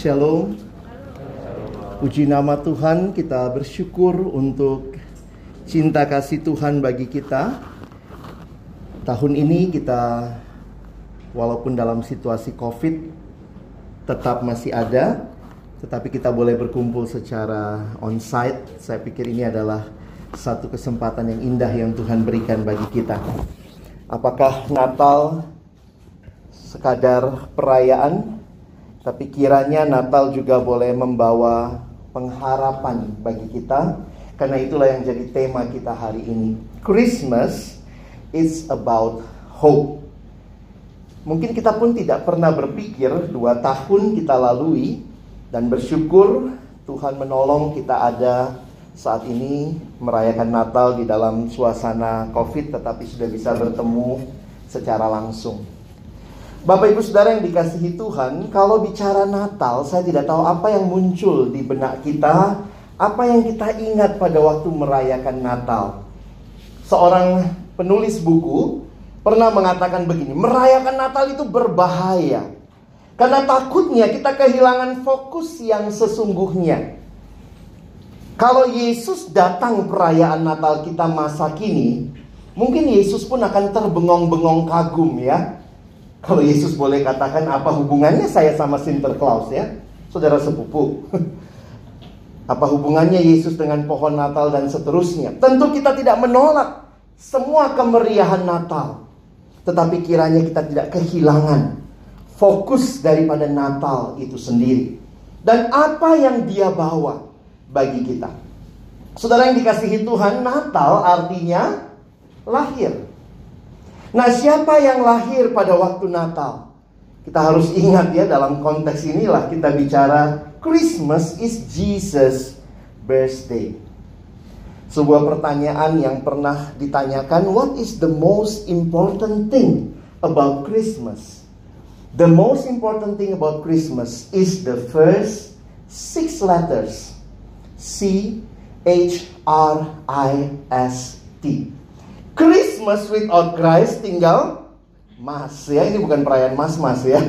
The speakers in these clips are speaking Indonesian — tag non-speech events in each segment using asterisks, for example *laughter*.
Shalom. Puji nama Tuhan, kita bersyukur untuk cinta kasih Tuhan bagi kita. Tahun ini kita walaupun dalam situasi Covid tetap masih ada, tetapi kita boleh berkumpul secara on-site. Saya pikir ini adalah satu kesempatan yang indah yang Tuhan berikan bagi kita. Apakah Natal sekadar perayaan tapi kiranya Natal juga boleh membawa pengharapan bagi kita. Karena itulah yang jadi tema kita hari ini. Christmas is about hope. Mungkin kita pun tidak pernah berpikir dua tahun kita lalui Dan bersyukur Tuhan menolong kita ada saat ini merayakan Natal di dalam suasana COVID Tetapi sudah bisa bertemu secara langsung Bapak Ibu Saudara yang dikasihi Tuhan, kalau bicara Natal, saya tidak tahu apa yang muncul di benak kita, apa yang kita ingat pada waktu merayakan Natal. Seorang penulis buku pernah mengatakan begini, merayakan Natal itu berbahaya. Karena takutnya kita kehilangan fokus yang sesungguhnya. Kalau Yesus datang perayaan Natal kita masa kini, mungkin Yesus pun akan terbengong-bengong kagum ya kalau Yesus boleh katakan apa hubungannya saya sama Sinterklaas ya, saudara sepupu. *laughs* apa hubungannya Yesus dengan pohon Natal dan seterusnya? Tentu kita tidak menolak semua kemeriahan Natal. Tetapi kiranya kita tidak kehilangan fokus daripada Natal itu sendiri. Dan apa yang dia bawa bagi kita. Saudara yang dikasihi Tuhan, Natal artinya lahir. Nah, siapa yang lahir pada waktu Natal? Kita harus ingat ya dalam konteks inilah kita bicara Christmas is Jesus birthday. Sebuah pertanyaan yang pernah ditanyakan, what is the most important thing about Christmas? The most important thing about Christmas is the first six letters. C H R I S T. Christmas without Christ tinggal Mas ya. Ini bukan perayaan mas-mas ya.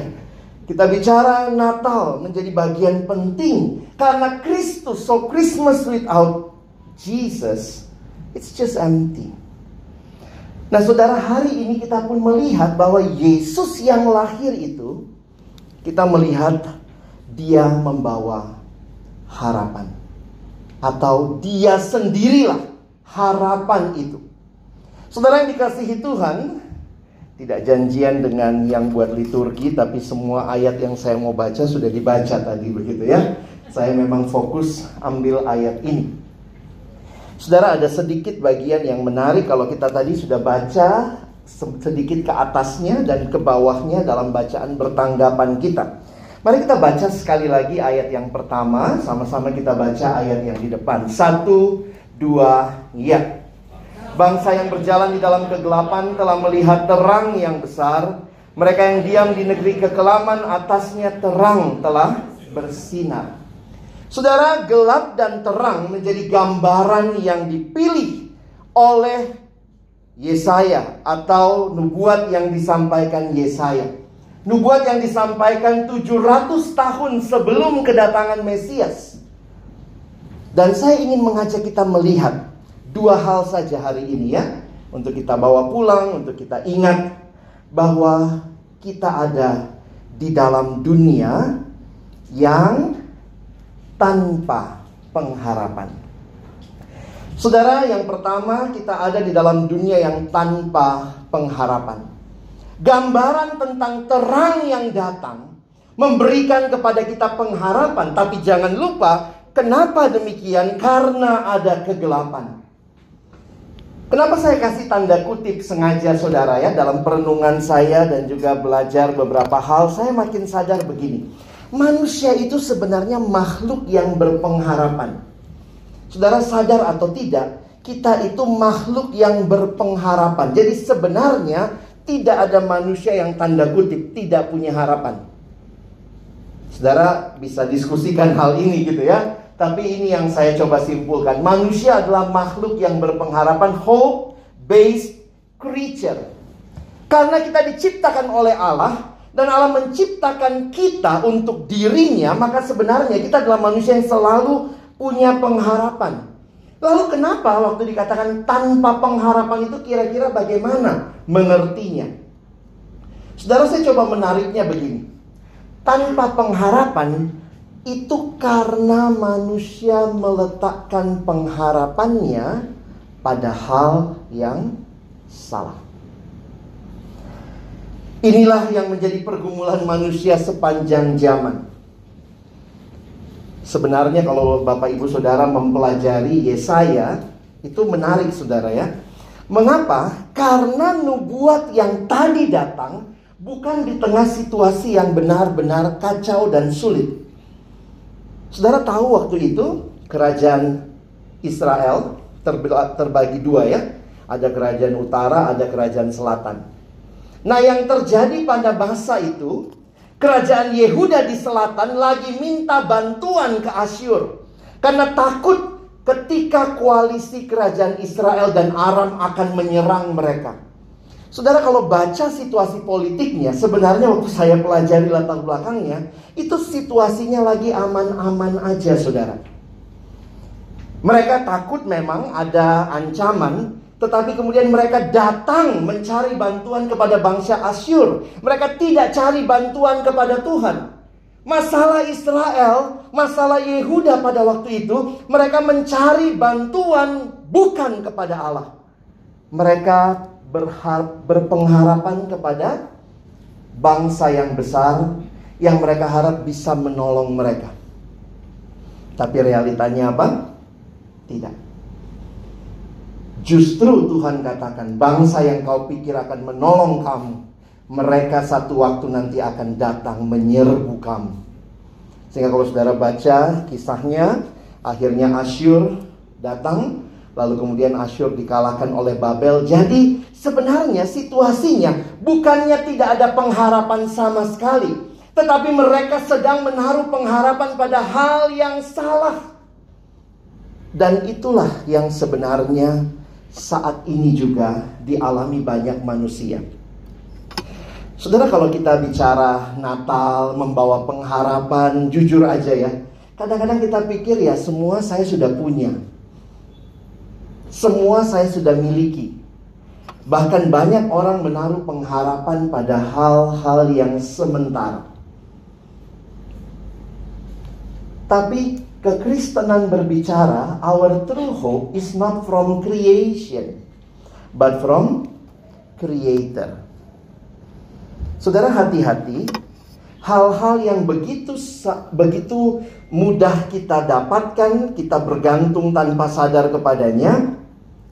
Kita bicara Natal menjadi bagian penting karena Kristus. So Christmas without Jesus it's just empty. Nah, Saudara, hari ini kita pun melihat bahwa Yesus yang lahir itu kita melihat dia membawa harapan atau dia sendirilah harapan itu. Saudara yang dikasihi Tuhan, tidak janjian dengan yang buat liturgi, tapi semua ayat yang saya mau baca sudah dibaca tadi begitu ya. Saya memang fokus ambil ayat ini. Saudara ada sedikit bagian yang menarik kalau kita tadi sudah baca sedikit ke atasnya dan ke bawahnya dalam bacaan bertanggapan kita. Mari kita baca sekali lagi ayat yang pertama, sama-sama kita baca ayat yang di depan. Satu, dua, ya. Bangsa yang berjalan di dalam kegelapan telah melihat terang yang besar. Mereka yang diam di negeri kekelaman atasnya terang telah bersinar. Saudara, gelap dan terang menjadi gambaran yang dipilih oleh Yesaya atau nubuat yang disampaikan Yesaya. Nubuat yang disampaikan 700 tahun sebelum kedatangan Mesias. Dan saya ingin mengajak kita melihat Dua hal saja hari ini ya Untuk kita bawa pulang, untuk kita ingat Bahwa kita ada di dalam dunia Yang tanpa pengharapan. Saudara, yang pertama kita ada di dalam dunia yang tanpa pengharapan. Gambaran tentang terang yang datang Memberikan kepada kita pengharapan Tapi jangan lupa Kenapa demikian? Karena ada kegelapan Kenapa saya kasih tanda kutip sengaja saudara ya dalam perenungan saya dan juga belajar beberapa hal saya makin sadar begini. Manusia itu sebenarnya makhluk yang berpengharapan. Saudara sadar atau tidak, kita itu makhluk yang berpengharapan. Jadi sebenarnya tidak ada manusia yang tanda kutip tidak punya harapan. Saudara bisa diskusikan hal ini gitu ya. Tapi ini yang saya coba simpulkan. Manusia adalah makhluk yang berpengharapan hope based creature. Karena kita diciptakan oleh Allah dan Allah menciptakan kita untuk dirinya, maka sebenarnya kita adalah manusia yang selalu punya pengharapan. Lalu kenapa waktu dikatakan tanpa pengharapan itu kira-kira bagaimana mengertinya? Saudara saya coba menariknya begini. Tanpa pengharapan itu karena manusia meletakkan pengharapannya pada hal yang salah. Inilah yang menjadi pergumulan manusia sepanjang zaman. Sebenarnya kalau Bapak Ibu Saudara mempelajari Yesaya, itu menarik Saudara ya. Mengapa? Karena nubuat yang tadi datang bukan di tengah situasi yang benar-benar kacau dan sulit. Saudara tahu waktu itu kerajaan Israel terbagi dua ya. Ada kerajaan utara, ada kerajaan selatan. Nah yang terjadi pada masa itu, kerajaan Yehuda di selatan lagi minta bantuan ke Asyur. Karena takut ketika koalisi kerajaan Israel dan Aram akan menyerang mereka. Saudara kalau baca situasi politiknya, sebenarnya waktu saya pelajari latar belakangnya, itu situasinya lagi aman-aman aja saudara. Mereka takut memang ada ancaman, tetapi kemudian mereka datang mencari bantuan kepada bangsa Asyur. Mereka tidak cari bantuan kepada Tuhan. Masalah Israel, masalah Yehuda pada waktu itu, mereka mencari bantuan bukan kepada Allah. Mereka berharap, berpengharapan kepada bangsa yang besar yang mereka harap bisa menolong mereka. Tapi realitanya apa? Tidak. Justru Tuhan katakan, bangsa yang kau pikir akan menolong kamu, mereka satu waktu nanti akan datang menyerbu kamu. Sehingga kalau saudara baca kisahnya, akhirnya Asyur datang Lalu kemudian Asyur dikalahkan oleh Babel. Jadi sebenarnya situasinya bukannya tidak ada pengharapan sama sekali. Tetapi mereka sedang menaruh pengharapan pada hal yang salah. Dan itulah yang sebenarnya saat ini juga dialami banyak manusia. Saudara kalau kita bicara Natal membawa pengharapan, jujur aja ya. Kadang-kadang kita pikir ya semua saya sudah punya. Semua saya sudah miliki. Bahkan banyak orang menaruh pengharapan pada hal-hal yang sementara. Tapi kekristenan berbicara, our true hope is not from creation, but from creator. Saudara hati-hati, hal-hal yang begitu begitu mudah kita dapatkan, kita bergantung tanpa sadar kepadanya,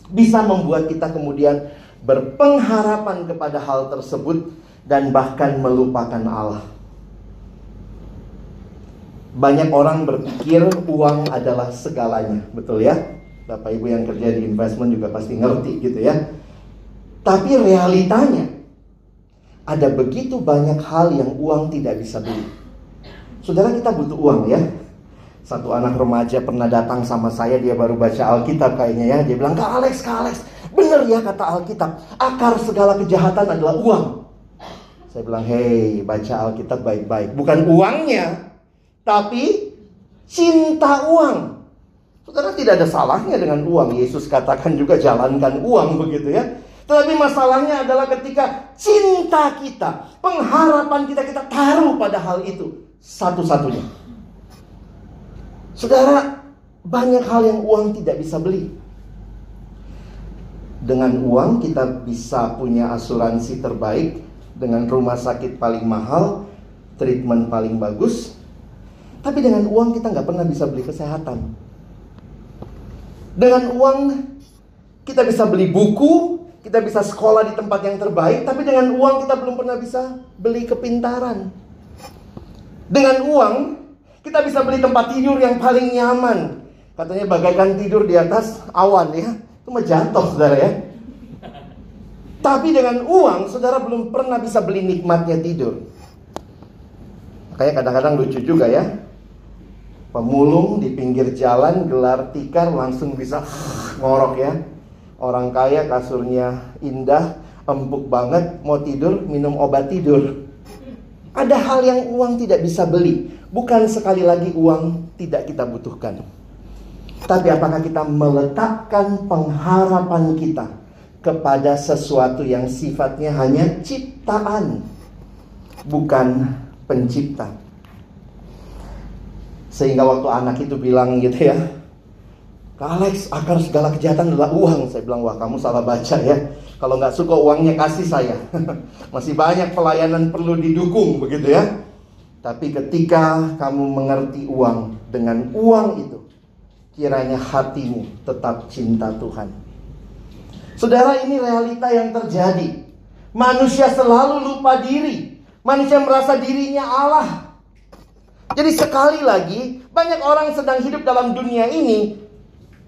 bisa membuat kita kemudian berpengharapan kepada hal tersebut dan bahkan melupakan Allah. Banyak orang berpikir uang adalah segalanya, betul ya? Bapak Ibu yang kerja di investment juga pasti ngerti gitu ya. Tapi realitanya ada begitu banyak hal yang uang tidak bisa beli. Saudara kita butuh uang ya. Satu anak remaja pernah datang sama saya, dia baru baca Alkitab kayaknya ya. Dia bilang, Kak Alex, Kak Alex, bener ya kata Alkitab, akar segala kejahatan adalah uang. Saya bilang, hei, baca Alkitab baik-baik. Bukan uangnya, tapi cinta uang. Saudara tidak ada salahnya dengan uang. Yesus katakan juga jalankan uang begitu ya. Tetapi masalahnya adalah ketika cinta kita, pengharapan kita kita taruh pada hal itu satu-satunya. Saudara, banyak hal yang uang tidak bisa beli. Dengan uang kita bisa punya asuransi terbaik, dengan rumah sakit paling mahal, treatment paling bagus. Tapi dengan uang kita nggak pernah bisa beli kesehatan. Dengan uang kita bisa beli buku, kita bisa sekolah di tempat yang terbaik, tapi dengan uang kita belum pernah bisa beli kepintaran. Dengan uang, kita bisa beli tempat tidur yang paling nyaman. Katanya bagaikan tidur di atas awan ya. Itu mah jatuh saudara ya. Tapi dengan uang, saudara belum pernah bisa beli nikmatnya tidur. Kayak kadang-kadang lucu juga ya. Pemulung di pinggir jalan gelar tikar langsung bisa *laughs* ngorok ya. Orang kaya kasurnya indah, empuk banget, mau tidur minum obat tidur. Ada hal yang uang tidak bisa beli. Bukan sekali lagi uang tidak kita butuhkan. Tapi apakah kita meletakkan pengharapan kita kepada sesuatu yang sifatnya hanya ciptaan, bukan pencipta? Sehingga waktu anak itu bilang gitu ya, Kak Alex, akar segala kejahatan adalah uang. Saya bilang, wah kamu salah baca ya. Kalau nggak suka uangnya kasih saya. *laughs* Masih banyak pelayanan perlu didukung begitu ya. Tapi ketika kamu mengerti uang dengan uang itu, kiranya hatimu tetap cinta Tuhan. Saudara, ini realita yang terjadi. Manusia selalu lupa diri. Manusia merasa dirinya Allah. Jadi sekali lagi, banyak orang sedang hidup dalam dunia ini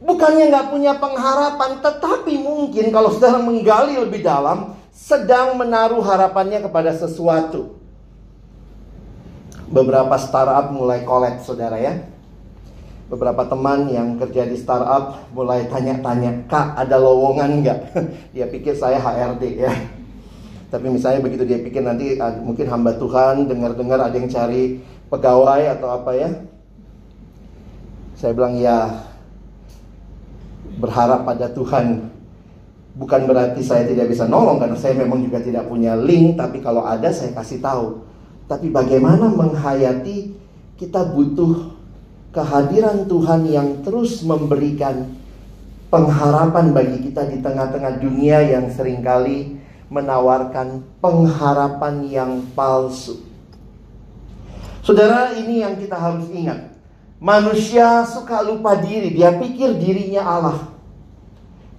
Bukannya nggak punya pengharapan, tetapi mungkin kalau saudara menggali lebih dalam, sedang menaruh harapannya kepada sesuatu. Beberapa startup mulai collab, saudara ya beberapa teman yang kerja di startup mulai tanya-tanya, Kak ada lowongan nggak? *laughs* dia pikir saya HRD ya. Tapi misalnya begitu dia pikir nanti ah, mungkin hamba Tuhan dengar-dengar ada yang cari pegawai atau apa ya. Saya bilang ya berharap pada Tuhan. Bukan berarti saya tidak bisa nolong karena saya memang juga tidak punya link, tapi kalau ada saya kasih tahu. Tapi bagaimana menghayati kita butuh kehadiran Tuhan yang terus memberikan pengharapan bagi kita di tengah-tengah dunia yang sering kali menawarkan pengharapan yang palsu. Saudara, ini yang kita harus ingat. Manusia suka lupa diri, dia pikir dirinya Allah.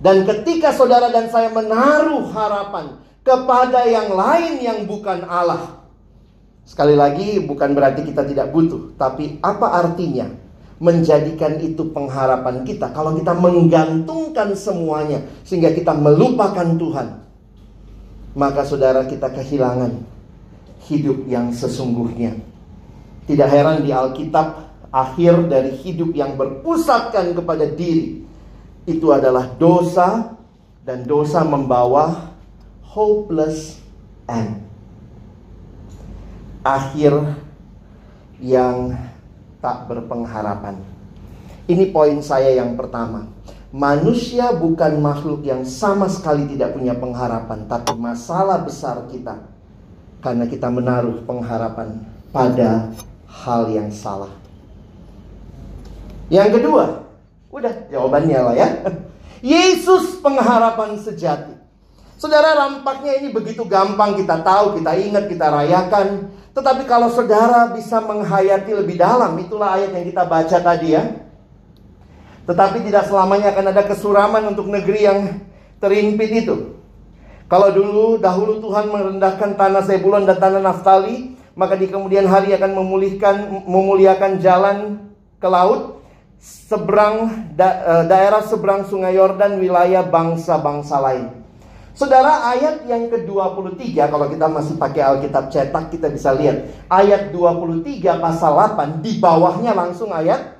Dan ketika saudara dan saya menaruh harapan kepada yang lain yang bukan Allah, sekali lagi bukan berarti kita tidak butuh, tapi apa artinya menjadikan itu pengharapan kita. Kalau kita menggantungkan semuanya sehingga kita melupakan Tuhan, maka saudara kita kehilangan hidup yang sesungguhnya. Tidak heran di Alkitab akhir dari hidup yang berpusatkan kepada diri itu adalah dosa dan dosa membawa hopeless end. Akhir yang tak berpengharapan. Ini poin saya yang pertama. Manusia bukan makhluk yang sama sekali tidak punya pengharapan, tapi masalah besar kita karena kita menaruh pengharapan pada hal yang salah. Yang kedua, udah jawabannya lah ya. *laughs* Yesus pengharapan sejati. Saudara rampaknya ini begitu gampang kita tahu, kita ingat, kita rayakan. Tetapi kalau saudara bisa menghayati lebih dalam, itulah ayat yang kita baca tadi ya. Tetapi tidak selamanya akan ada kesuraman untuk negeri yang terimpit itu. Kalau dulu dahulu Tuhan merendahkan tanah Sebulon dan tanah Naftali, maka di kemudian hari akan memulihkan memuliakan jalan ke laut seberang da, eh, daerah seberang Sungai Yordan wilayah bangsa-bangsa lain. Saudara, ayat yang ke-23 kalau kita masih pakai Alkitab cetak kita bisa lihat ayat 23 pasal 8 di bawahnya langsung ayat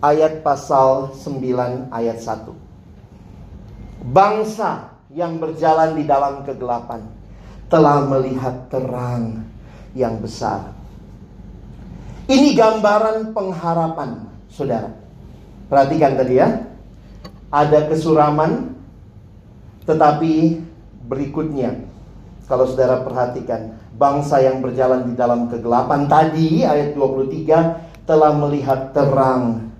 ayat pasal 9 ayat 1. Bangsa yang berjalan di dalam kegelapan telah melihat terang yang besar. Ini gambaran pengharapan, Saudara. Perhatikan tadi ya. Ada kesuraman, tetapi berikutnya, kalau saudara perhatikan, bangsa yang berjalan di dalam kegelapan tadi, ayat 23, telah melihat terang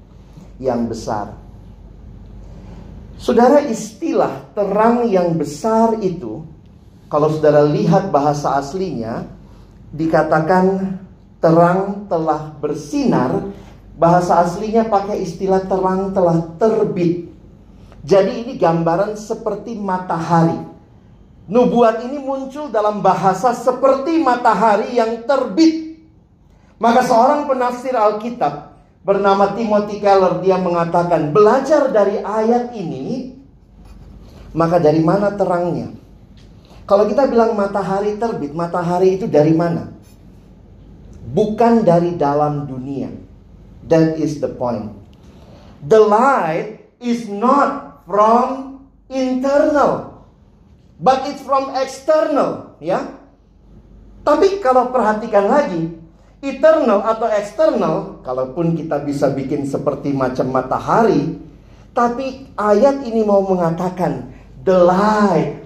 yang besar. Saudara istilah terang yang besar itu, kalau saudara lihat bahasa aslinya, dikatakan terang telah bersinar, bahasa aslinya pakai istilah terang telah terbit Jadi ini gambaran seperti matahari. Nubuat ini muncul dalam bahasa seperti matahari yang terbit. Maka seorang penafsir Alkitab bernama Timothy Keller dia mengatakan belajar dari ayat ini maka dari mana terangnya? Kalau kita bilang matahari terbit, matahari itu dari mana? Bukan dari dalam dunia. That is the point. The light is not from internal, but it's from external, ya. Tapi kalau perhatikan lagi, eternal atau external, kalaupun kita bisa bikin seperti macam matahari, tapi ayat ini mau mengatakan the light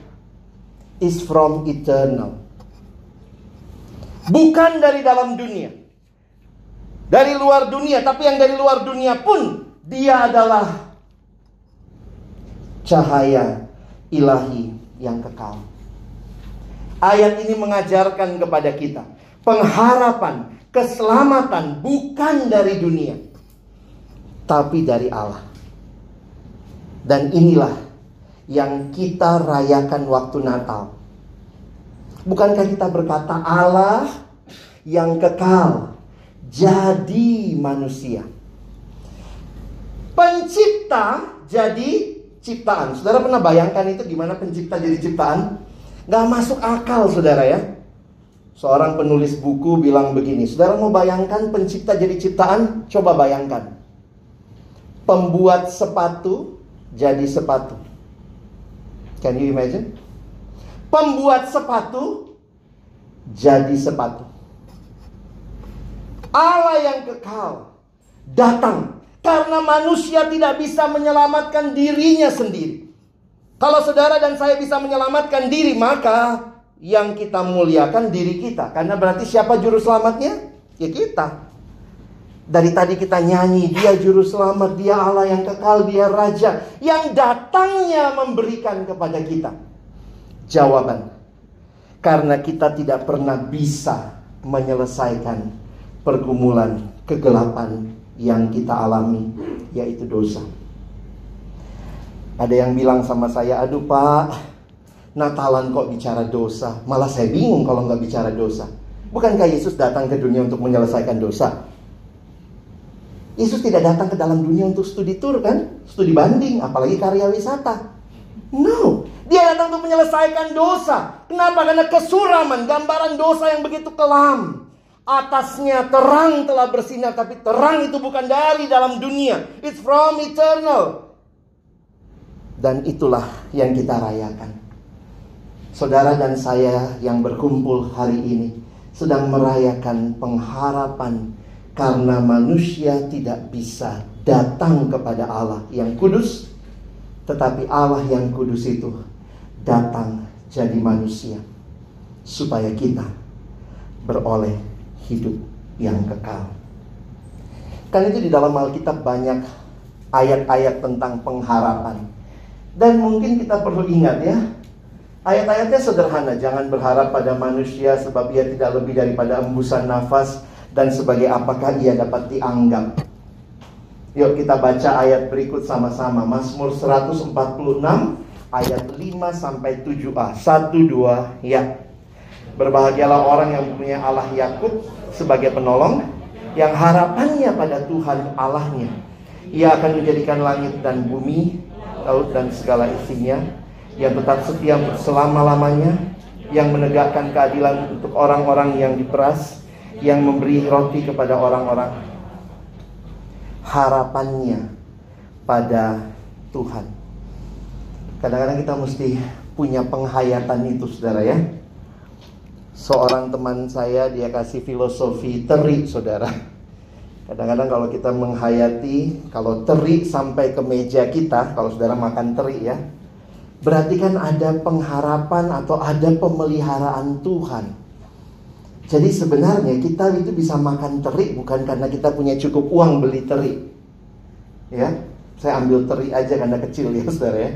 is from eternal. Bukan dari dalam dunia. Dari luar dunia, tapi yang dari luar dunia pun dia adalah cahaya ilahi yang kekal. Ayat ini mengajarkan kepada kita pengharapan, keselamatan bukan dari dunia, tapi dari Allah. Dan inilah yang kita rayakan waktu Natal. Bukankah kita berkata Allah yang kekal jadi manusia? Pencipta jadi ciptaan. Saudara pernah bayangkan itu gimana pencipta jadi ciptaan? Gak masuk akal saudara ya. Seorang penulis buku bilang begini, saudara mau bayangkan pencipta jadi ciptaan? Coba bayangkan. Pembuat sepatu jadi sepatu. Can you imagine? Pembuat sepatu jadi sepatu. Allah yang kekal datang karena manusia tidak bisa menyelamatkan dirinya sendiri. Kalau saudara dan saya bisa menyelamatkan diri, maka yang kita muliakan diri kita. Karena berarti siapa juru selamatnya? Ya kita. Dari tadi kita nyanyi, dia juru selamat, dia Allah yang kekal, dia raja. Yang datangnya memberikan kepada kita. Jawaban. Karena kita tidak pernah bisa menyelesaikan pergumulan kegelapan yang kita alami yaitu dosa. Ada yang bilang sama saya, aduh pak, Natalan kok bicara dosa. Malah saya bingung kalau nggak bicara dosa. Bukankah Yesus datang ke dunia untuk menyelesaikan dosa? Yesus tidak datang ke dalam dunia untuk studi tur kan? Studi banding, apalagi karya wisata. No, dia datang untuk menyelesaikan dosa. Kenapa? Karena kesuraman, gambaran dosa yang begitu kelam. Atasnya terang telah bersinar, tapi terang itu bukan dari dalam dunia. It's from eternal. Dan itulah yang kita rayakan. Saudara dan saya yang berkumpul hari ini sedang merayakan pengharapan karena manusia tidak bisa datang kepada Allah yang kudus, tetapi Allah yang kudus itu datang jadi manusia supaya kita beroleh hidup yang kekal. Kan itu di dalam Alkitab banyak ayat-ayat tentang pengharapan. Dan mungkin kita perlu ingat ya, ayat-ayatnya sederhana, jangan berharap pada manusia sebab ia tidak lebih daripada embusan nafas dan sebagai apakah ia dapat dianggap. Yuk kita baca ayat berikut sama-sama. Mazmur 146 ayat 5 sampai 7a. 1 2 ya. Berbahagialah orang yang punya Allah Yakub sebagai penolong yang harapannya pada Tuhan Allahnya. Ia akan menjadikan langit dan bumi, laut dan segala isinya, yang tetap setia selama-lamanya, yang menegakkan keadilan untuk orang-orang yang diperas, yang memberi roti kepada orang-orang. Harapannya pada Tuhan. Kadang-kadang kita mesti punya penghayatan itu, saudara ya seorang teman saya dia kasih filosofi teri saudara. Kadang-kadang kalau kita menghayati kalau teri sampai ke meja kita kalau saudara makan teri ya berarti kan ada pengharapan atau ada pemeliharaan Tuhan. Jadi sebenarnya kita itu bisa makan teri bukan karena kita punya cukup uang beli teri. Ya saya ambil teri aja karena kecil ya saudara ya.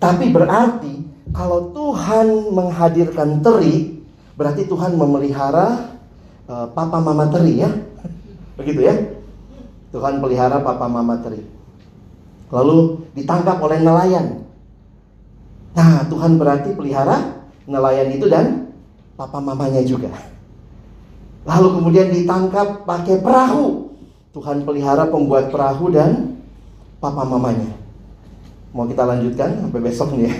Tapi berarti kalau Tuhan menghadirkan teri Berarti Tuhan memelihara uh, papa mama teri ya. Begitu ya. Tuhan pelihara papa mama teri. Lalu ditangkap oleh nelayan. Nah, Tuhan berarti pelihara nelayan itu dan papa mamanya juga. Lalu kemudian ditangkap pakai perahu. Tuhan pelihara pembuat perahu dan papa mamanya. Mau kita lanjutkan sampai besok nih ya.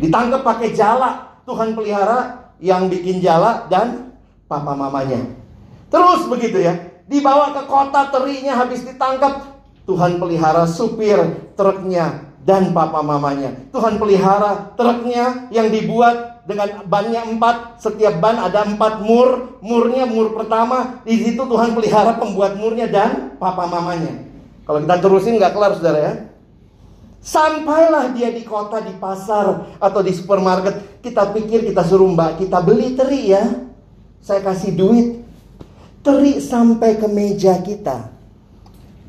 Ditangkap pakai jala. Tuhan pelihara yang bikin jala dan papa mamanya. Terus begitu ya. Dibawa ke kota terinya habis ditangkap. Tuhan pelihara supir truknya dan papa mamanya. Tuhan pelihara truknya yang dibuat dengan bannya empat. Setiap ban ada empat mur. Murnya mur pertama. Di situ Tuhan pelihara pembuat murnya dan papa mamanya. Kalau kita terusin nggak kelar saudara ya. Sampailah dia di kota, di pasar, atau di supermarket. Kita pikir kita suruh mbak kita beli teri ya. Saya kasih duit. Teri sampai ke meja kita.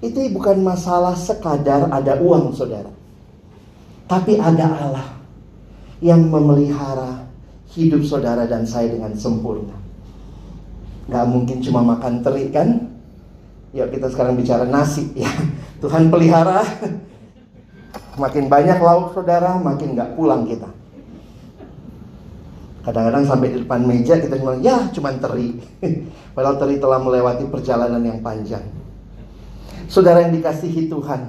Itu bukan masalah sekadar ada uang saudara. Tapi ada Allah yang memelihara hidup saudara dan saya dengan sempurna. Gak mungkin cuma makan teri kan? Ya kita sekarang bicara nasi ya. Tuhan pelihara Makin banyak lauk saudara, makin nggak pulang kita. Kadang-kadang sampai di depan meja kita cuma ya cuma teri. *laughs* Padahal teri telah melewati perjalanan yang panjang. Saudara yang dikasihi Tuhan,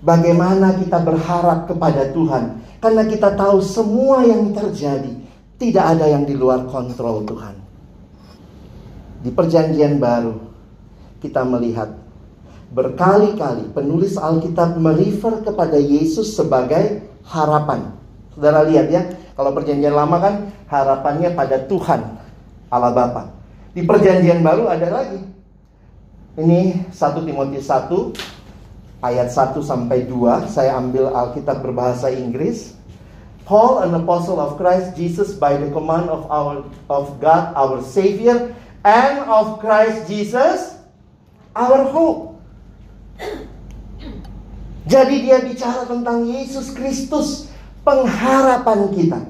bagaimana kita berharap kepada Tuhan? Karena kita tahu semua yang terjadi tidak ada yang di luar kontrol Tuhan. Di perjanjian baru kita melihat Berkali-kali penulis Alkitab merefer kepada Yesus sebagai harapan. Saudara lihat ya, kalau perjanjian lama kan harapannya pada Tuhan Allah Bapa. Di perjanjian baru ada lagi. Ini 1 Timotius 1 ayat 1 sampai 2. Saya ambil Alkitab berbahasa Inggris. Paul, an apostle of Christ Jesus by the command of our of God our Savior and of Christ Jesus our hope. Jadi dia bicara tentang Yesus Kristus, pengharapan kita.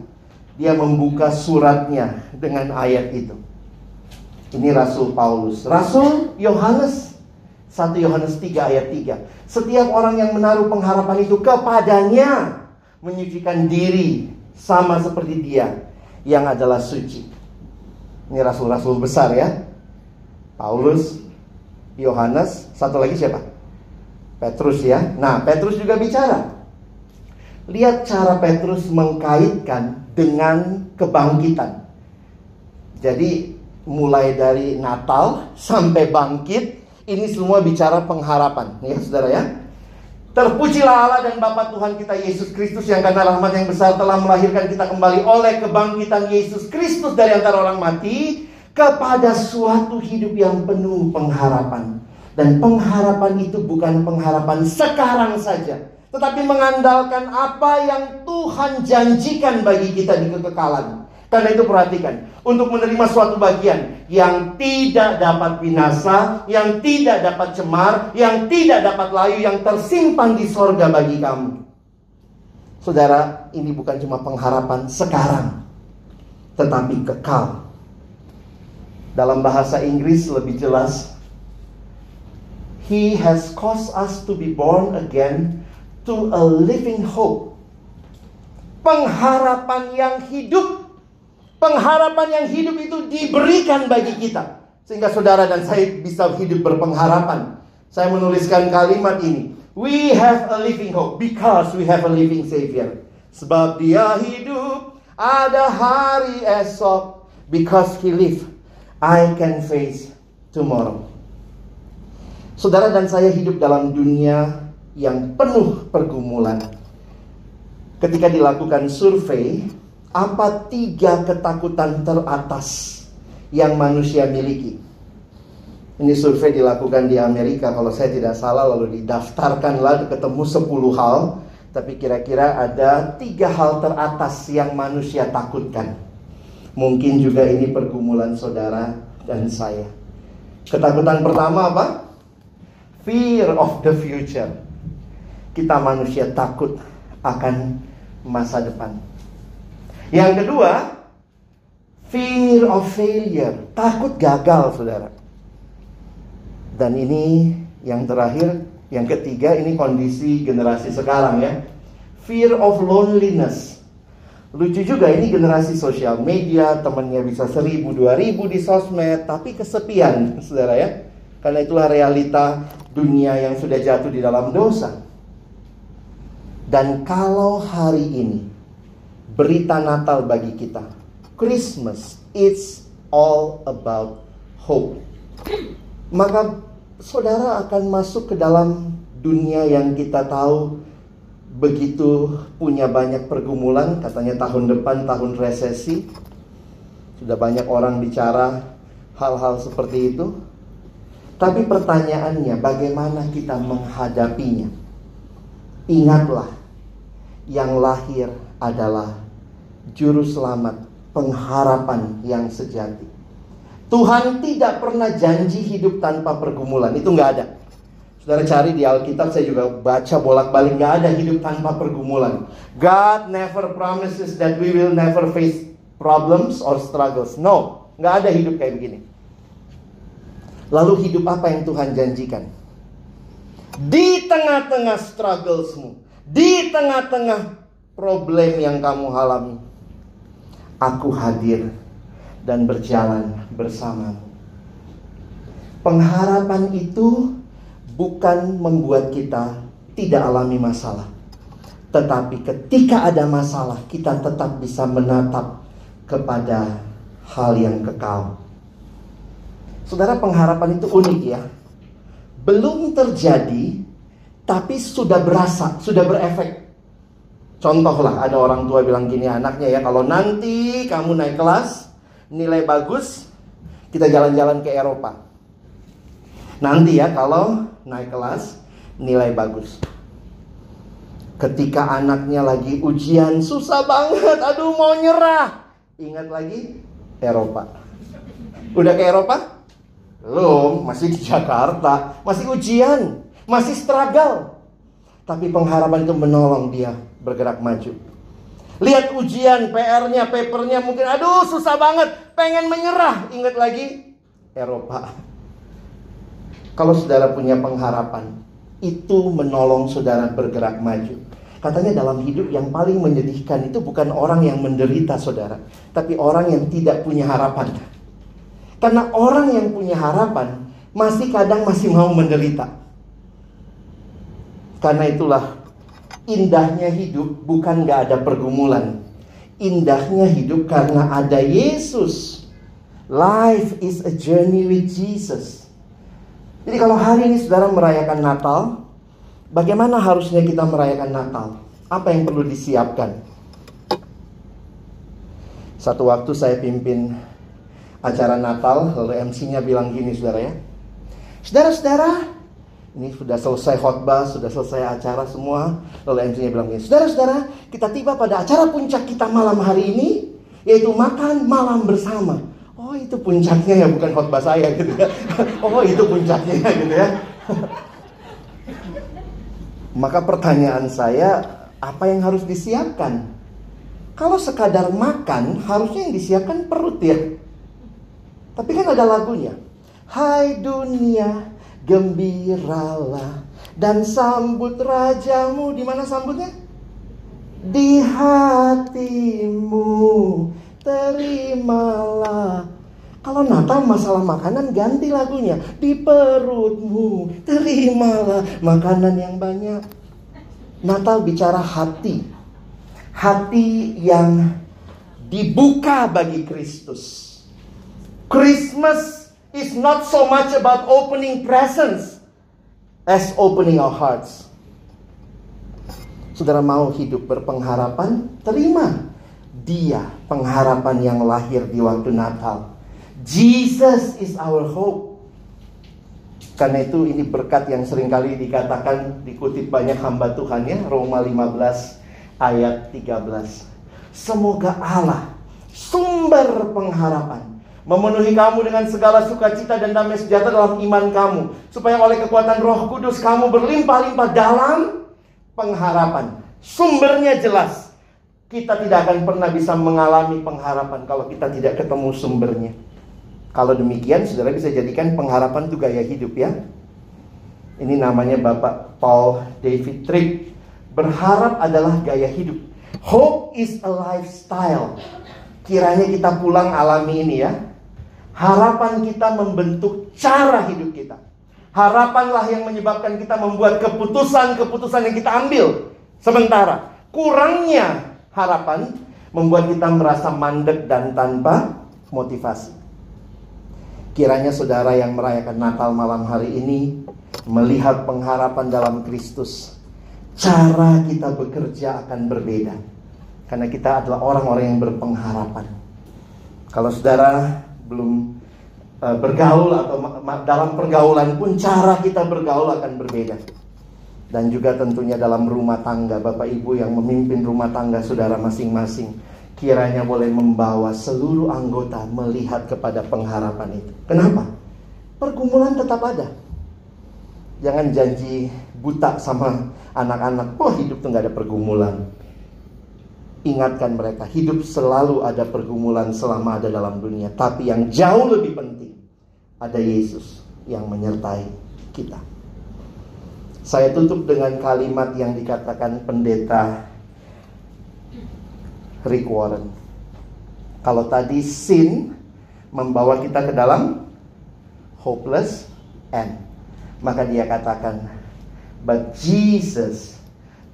Dia membuka suratnya dengan ayat itu. Ini Rasul Paulus. Rasul Yohanes 1 Yohanes 3 ayat 3. Setiap orang yang menaruh pengharapan itu kepadanya menyucikan diri sama seperti dia yang adalah suci. Ini rasul-rasul besar ya. Paulus, Yohanes, satu lagi siapa? Petrus ya. Nah, Petrus juga bicara. Lihat cara Petrus mengkaitkan dengan kebangkitan. Jadi mulai dari Natal sampai bangkit, ini semua bicara pengharapan, ya saudara ya. Terpujilah Allah dan Bapa Tuhan kita Yesus Kristus yang karena rahmat yang besar telah melahirkan kita kembali oleh kebangkitan Yesus Kristus dari antara orang mati kepada suatu hidup yang penuh pengharapan. Dan pengharapan itu bukan pengharapan sekarang saja, tetapi mengandalkan apa yang Tuhan janjikan bagi kita di kekekalan. Karena itu perhatikan, untuk menerima suatu bagian yang tidak dapat binasa, yang tidak dapat cemar, yang tidak dapat layu, yang tersimpan di sorga bagi kamu. Saudara, ini bukan cuma pengharapan sekarang, tetapi kekal. Dalam bahasa Inggris lebih jelas, He has caused us to be born again to a living hope. Pengharapan yang hidup. Pengharapan yang hidup itu diberikan bagi kita. Sehingga saudara dan saya bisa hidup berpengharapan. Saya menuliskan kalimat ini. We have a living hope because we have a living Savior. Sebab dia hidup, ada hari esok. Because he live, I can face tomorrow. Saudara dan saya hidup dalam dunia yang penuh pergumulan. Ketika dilakukan survei, apa tiga ketakutan teratas yang manusia miliki? Ini survei dilakukan di Amerika kalau saya tidak salah lalu didaftarkanlah ketemu 10 hal tapi kira-kira ada tiga hal teratas yang manusia takutkan. Mungkin juga ini pergumulan saudara dan saya. Ketakutan pertama apa? Fear of the future. Kita manusia takut akan masa depan. Yang kedua, fear of failure. Takut gagal, saudara. Dan ini yang terakhir, Yang ketiga ini kondisi generasi sekarang ya. Fear of loneliness. Lucu juga ini generasi sosial media, temennya bisa seribu, dua ribu di sosmed, tapi kesepian, saudara ya. Karena itulah realita dunia yang sudah jatuh di dalam dosa. Dan kalau hari ini berita Natal bagi kita, Christmas, it's all about hope. Maka saudara akan masuk ke dalam dunia yang kita tahu begitu punya banyak pergumulan, katanya tahun depan tahun resesi. Sudah banyak orang bicara hal-hal seperti itu. Tapi pertanyaannya, bagaimana kita menghadapinya? Ingatlah, yang lahir adalah juru selamat, pengharapan yang sejati. Tuhan tidak pernah janji hidup tanpa pergumulan, itu nggak ada. Saudara cari di Alkitab, saya juga baca bolak-balik, nggak ada hidup tanpa pergumulan. God never promises that we will never face problems or struggles. No, nggak ada hidup kayak begini. Lalu hidup apa yang Tuhan janjikan? Di tengah-tengah strugglesmu, di tengah-tengah problem yang kamu alami, aku hadir dan berjalan bersamamu. Pengharapan itu bukan membuat kita tidak alami masalah. Tetapi ketika ada masalah, kita tetap bisa menatap kepada hal yang kekal. Saudara, pengharapan itu unik ya. Belum terjadi, tapi sudah berasa, sudah berefek. Contohlah, ada orang tua bilang gini anaknya ya, kalau nanti kamu naik kelas, nilai bagus, kita jalan-jalan ke Eropa. Nanti ya, kalau naik kelas, nilai bagus. Ketika anaknya lagi ujian, susah banget, aduh mau nyerah. Ingat lagi, Eropa. Udah ke Eropa? Belum, masih di Jakarta, masih ujian, masih struggle. Tapi pengharapan itu menolong dia bergerak maju. Lihat ujian, PR-nya, papernya mungkin aduh susah banget, pengen menyerah. Ingat lagi Eropa. Kalau saudara punya pengharapan, itu menolong saudara bergerak maju. Katanya dalam hidup yang paling menyedihkan itu bukan orang yang menderita saudara, tapi orang yang tidak punya harapan. Karena orang yang punya harapan masih kadang masih mau menderita. Karena itulah indahnya hidup bukan gak ada pergumulan. Indahnya hidup karena ada Yesus. Life is a journey with Jesus. Jadi kalau hari ini saudara merayakan Natal, bagaimana harusnya kita merayakan Natal? Apa yang perlu disiapkan? Satu waktu saya pimpin acara Natal, lalu MC-nya bilang gini saudara ya. Saudara-saudara, ini sudah selesai khotbah, sudah selesai acara semua. Lalu MC-nya bilang gini, saudara-saudara, kita tiba pada acara puncak kita malam hari ini, yaitu makan malam bersama. Oh itu puncaknya ya bukan khotbah saya gitu ya. *laughs* Oh itu puncaknya gitu ya. *laughs* Maka pertanyaan saya, apa yang harus disiapkan? Kalau sekadar makan, harusnya yang disiapkan perut ya. Tapi kan ada lagunya. Hai dunia, gembiralah dan sambut rajamu. Di mana sambutnya? Di hatimu, terimalah kalau Natal masalah makanan ganti lagunya. Di perutmu terimalah makanan yang banyak. Natal bicara hati. Hati yang dibuka bagi Kristus. Christmas is not so much about opening presents as opening our hearts. Saudara mau hidup berpengharapan? Terima dia pengharapan yang lahir di waktu Natal Jesus is our hope. Karena itu ini berkat yang sering kali dikatakan dikutip banyak hamba Tuhan ya Roma 15 ayat 13. Semoga Allah sumber pengharapan memenuhi kamu dengan segala sukacita dan damai sejahtera dalam iman kamu supaya oleh kekuatan Roh Kudus kamu berlimpah-limpah dalam pengharapan. Sumbernya jelas. Kita tidak akan pernah bisa mengalami pengharapan kalau kita tidak ketemu sumbernya. Kalau demikian, saudara bisa jadikan pengharapan itu gaya hidup ya. Ini namanya Bapak Paul David Tripp. Berharap adalah gaya hidup. Hope is a lifestyle. Kiranya kita pulang alami ini ya. Harapan kita membentuk cara hidup kita. Harapanlah yang menyebabkan kita membuat keputusan-keputusan yang kita ambil sementara. Kurangnya harapan membuat kita merasa mandek dan tanpa motivasi. Kiranya saudara yang merayakan Natal malam hari ini melihat pengharapan dalam Kristus. Cara kita bekerja akan berbeda. Karena kita adalah orang-orang yang berpengharapan. Kalau saudara belum uh, bergaul atau dalam pergaulan pun cara kita bergaul akan berbeda. Dan juga tentunya dalam rumah tangga Bapak Ibu yang memimpin rumah tangga saudara masing-masing kiranya boleh membawa seluruh anggota melihat kepada pengharapan itu. Kenapa? Pergumulan tetap ada. Jangan janji buta sama anak-anak, oh hidup tuh nggak ada pergumulan. Ingatkan mereka, hidup selalu ada pergumulan selama ada dalam dunia. Tapi yang jauh lebih penting, ada Yesus yang menyertai kita. Saya tutup dengan kalimat yang dikatakan pendeta Rick Warren. Kalau tadi sin membawa kita ke dalam hopeless end, maka dia katakan, but Jesus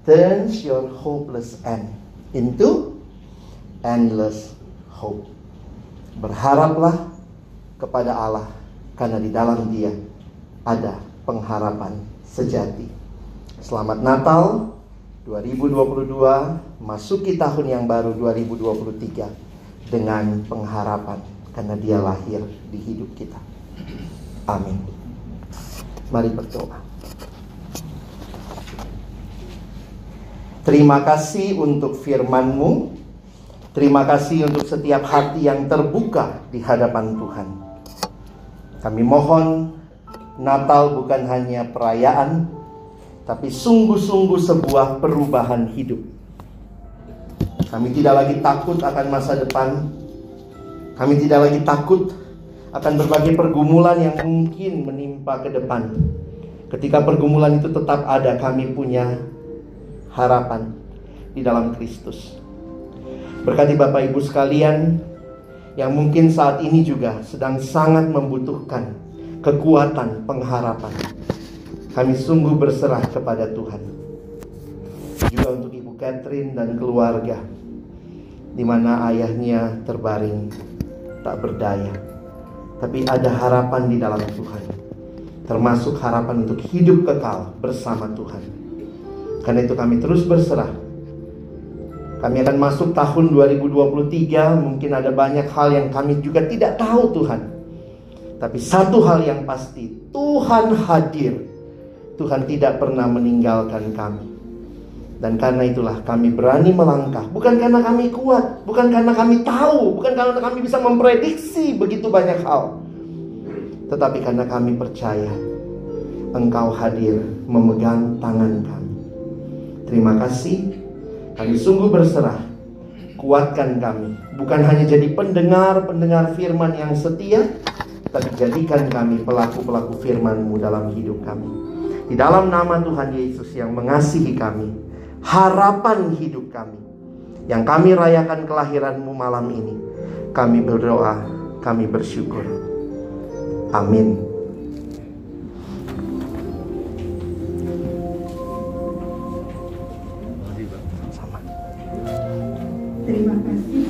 turns your hopeless end into endless hope. Berharaplah kepada Allah karena di dalam Dia ada pengharapan sejati. Selamat Natal 2022 masuki tahun yang baru 2023 dengan pengharapan karena dia lahir di hidup kita. Amin. Mari berdoa. Terima kasih untuk firman-Mu. Terima kasih untuk setiap hati yang terbuka di hadapan Tuhan. Kami mohon Natal bukan hanya perayaan, tapi sungguh-sungguh sebuah perubahan hidup. Kami tidak lagi takut akan masa depan. Kami tidak lagi takut akan berbagai pergumulan yang mungkin menimpa ke depan. Ketika pergumulan itu tetap ada, kami punya harapan di dalam Kristus. Berkati Bapak Ibu sekalian yang mungkin saat ini juga sedang sangat membutuhkan kekuatan pengharapan. Kami sungguh berserah kepada Tuhan. Juga untuk Ibu Catherine dan keluarga, di mana ayahnya terbaring tak berdaya. Tapi ada harapan di dalam Tuhan. Termasuk harapan untuk hidup kekal bersama Tuhan. Karena itu kami terus berserah. Kami akan masuk tahun 2023, mungkin ada banyak hal yang kami juga tidak tahu Tuhan. Tapi satu hal yang pasti, Tuhan hadir Tuhan tidak pernah meninggalkan kami. Dan karena itulah kami berani melangkah. Bukan karena kami kuat, bukan karena kami tahu, bukan karena kami bisa memprediksi begitu banyak hal. Tetapi karena kami percaya Engkau hadir memegang tangan kami. Terima kasih. Kami sungguh berserah. Kuatkan kami. Bukan hanya jadi pendengar-pendengar firman yang setia, tapi jadikan kami pelaku-pelaku firman-Mu dalam hidup kami. Di dalam nama Tuhan Yesus yang mengasihi kami, harapan hidup kami, yang kami rayakan kelahiranmu malam ini, kami berdoa, kami bersyukur. Amin. Terima kasih